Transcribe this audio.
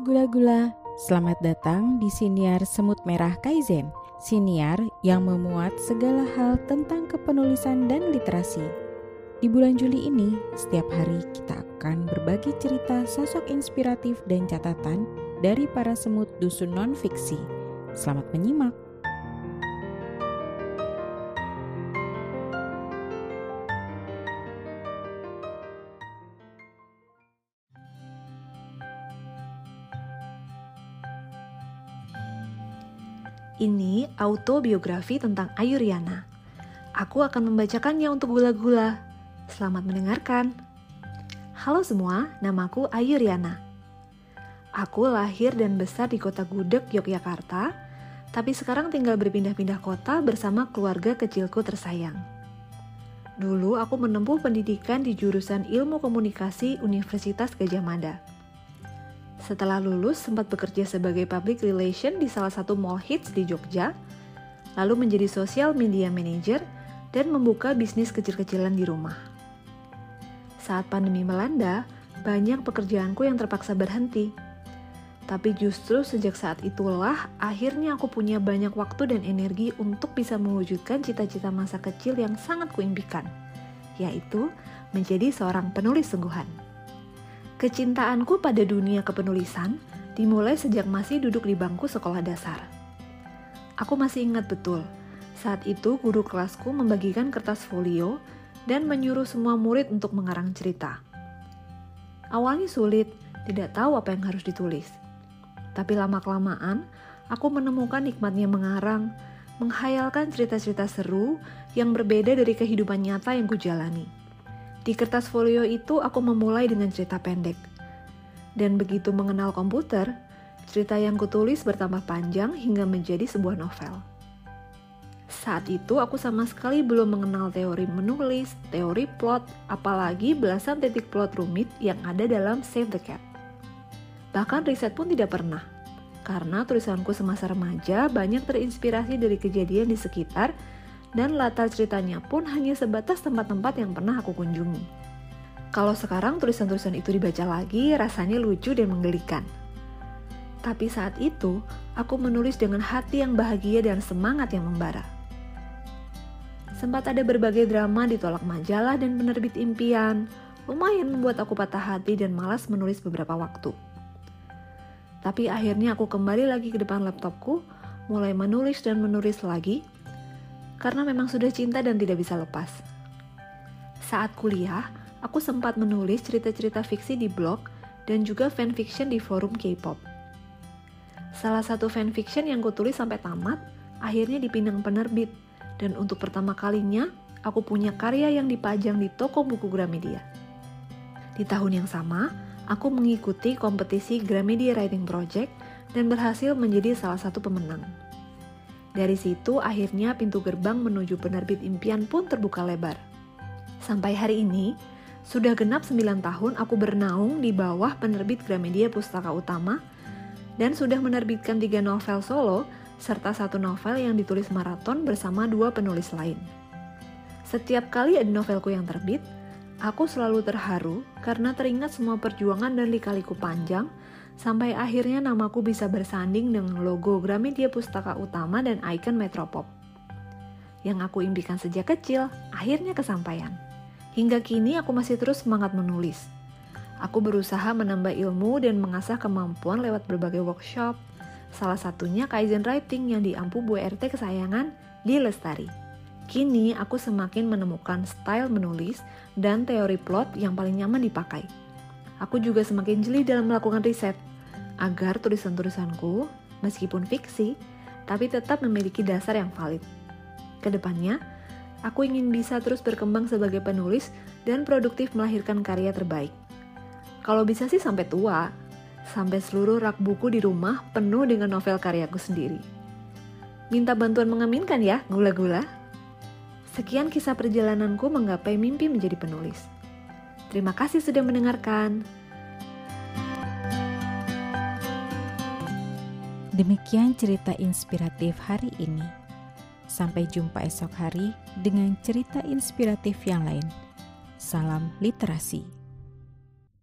gula-gula, selamat datang di Siniar Semut Merah Kaizen. Siniar yang memuat segala hal tentang kepenulisan dan literasi. Di bulan Juli ini, setiap hari kita akan berbagi cerita sosok inspiratif dan catatan dari para semut dusun non-fiksi. Selamat menyimak. Ini autobiografi tentang Ayu Riana. Aku akan membacakannya untuk gula-gula. Selamat mendengarkan. Halo semua, namaku Ayu Riana. Aku lahir dan besar di kota Gudeg, Yogyakarta, tapi sekarang tinggal berpindah-pindah kota bersama keluarga kecilku tersayang. Dulu aku menempuh pendidikan di jurusan Ilmu Komunikasi Universitas Gajah Mada. Setelah lulus, sempat bekerja sebagai public relation di salah satu mall hits di Jogja, lalu menjadi social media manager dan membuka bisnis kecil-kecilan di rumah. Saat pandemi melanda, banyak pekerjaanku yang terpaksa berhenti. Tapi justru sejak saat itulah akhirnya aku punya banyak waktu dan energi untuk bisa mewujudkan cita-cita masa kecil yang sangat kuimpikan, yaitu menjadi seorang penulis sungguhan. Kecintaanku pada dunia kepenulisan dimulai sejak masih duduk di bangku sekolah dasar. Aku masih ingat betul, saat itu guru kelasku membagikan kertas folio dan menyuruh semua murid untuk mengarang cerita. Awalnya sulit, tidak tahu apa yang harus ditulis. Tapi lama-kelamaan, aku menemukan nikmatnya mengarang, menghayalkan cerita-cerita seru yang berbeda dari kehidupan nyata yang kujalani. Di kertas folio itu aku memulai dengan cerita pendek. Dan begitu mengenal komputer, cerita yang kutulis bertambah panjang hingga menjadi sebuah novel. Saat itu aku sama sekali belum mengenal teori menulis, teori plot, apalagi belasan titik plot rumit yang ada dalam Save the Cat. Bahkan riset pun tidak pernah, karena tulisanku semasa remaja banyak terinspirasi dari kejadian di sekitar dan latar ceritanya pun hanya sebatas tempat-tempat yang pernah aku kunjungi. Kalau sekarang tulisan-tulisan itu dibaca lagi, rasanya lucu dan menggelikan. Tapi saat itu, aku menulis dengan hati yang bahagia dan semangat yang membara. Sempat ada berbagai drama ditolak majalah dan penerbit impian, lumayan membuat aku patah hati dan malas menulis beberapa waktu. Tapi akhirnya aku kembali lagi ke depan laptopku, mulai menulis dan menulis lagi, karena memang sudah cinta dan tidak bisa lepas. Saat kuliah, aku sempat menulis cerita-cerita fiksi di blog dan juga fanfiction di forum K-pop. Salah satu fanfiction yang kutulis sampai tamat, akhirnya dipinang penerbit, dan untuk pertama kalinya, aku punya karya yang dipajang di toko buku Gramedia. Di tahun yang sama, aku mengikuti kompetisi Gramedia Writing Project dan berhasil menjadi salah satu pemenang. Dari situ akhirnya pintu gerbang menuju penerbit impian pun terbuka lebar. Sampai hari ini, sudah genap 9 tahun aku bernaung di bawah penerbit Gramedia Pustaka Utama dan sudah menerbitkan tiga novel solo serta satu novel yang ditulis maraton bersama dua penulis lain. Setiap kali ada novelku yang terbit, aku selalu terharu karena teringat semua perjuangan dan lika-liku panjang sampai akhirnya namaku bisa bersanding dengan logo Gramedia Pustaka Utama dan ikon Metropop. Yang aku impikan sejak kecil, akhirnya kesampaian. Hingga kini aku masih terus semangat menulis. Aku berusaha menambah ilmu dan mengasah kemampuan lewat berbagai workshop, salah satunya Kaizen Writing yang diampu Bu RT kesayangan di Lestari. Kini aku semakin menemukan style menulis dan teori plot yang paling nyaman dipakai. Aku juga semakin jeli dalam melakukan riset, agar tulisan-tulisanku, meskipun fiksi, tapi tetap memiliki dasar yang valid. Ke depannya, aku ingin bisa terus berkembang sebagai penulis dan produktif melahirkan karya terbaik. Kalau bisa sih sampai tua, sampai seluruh rak buku di rumah penuh dengan novel karyaku sendiri. Minta bantuan mengaminkan ya, gula-gula. Sekian kisah perjalananku menggapai mimpi menjadi penulis. Terima kasih sudah mendengarkan. Demikian cerita inspiratif hari ini. Sampai jumpa esok hari dengan cerita inspiratif yang lain. Salam literasi.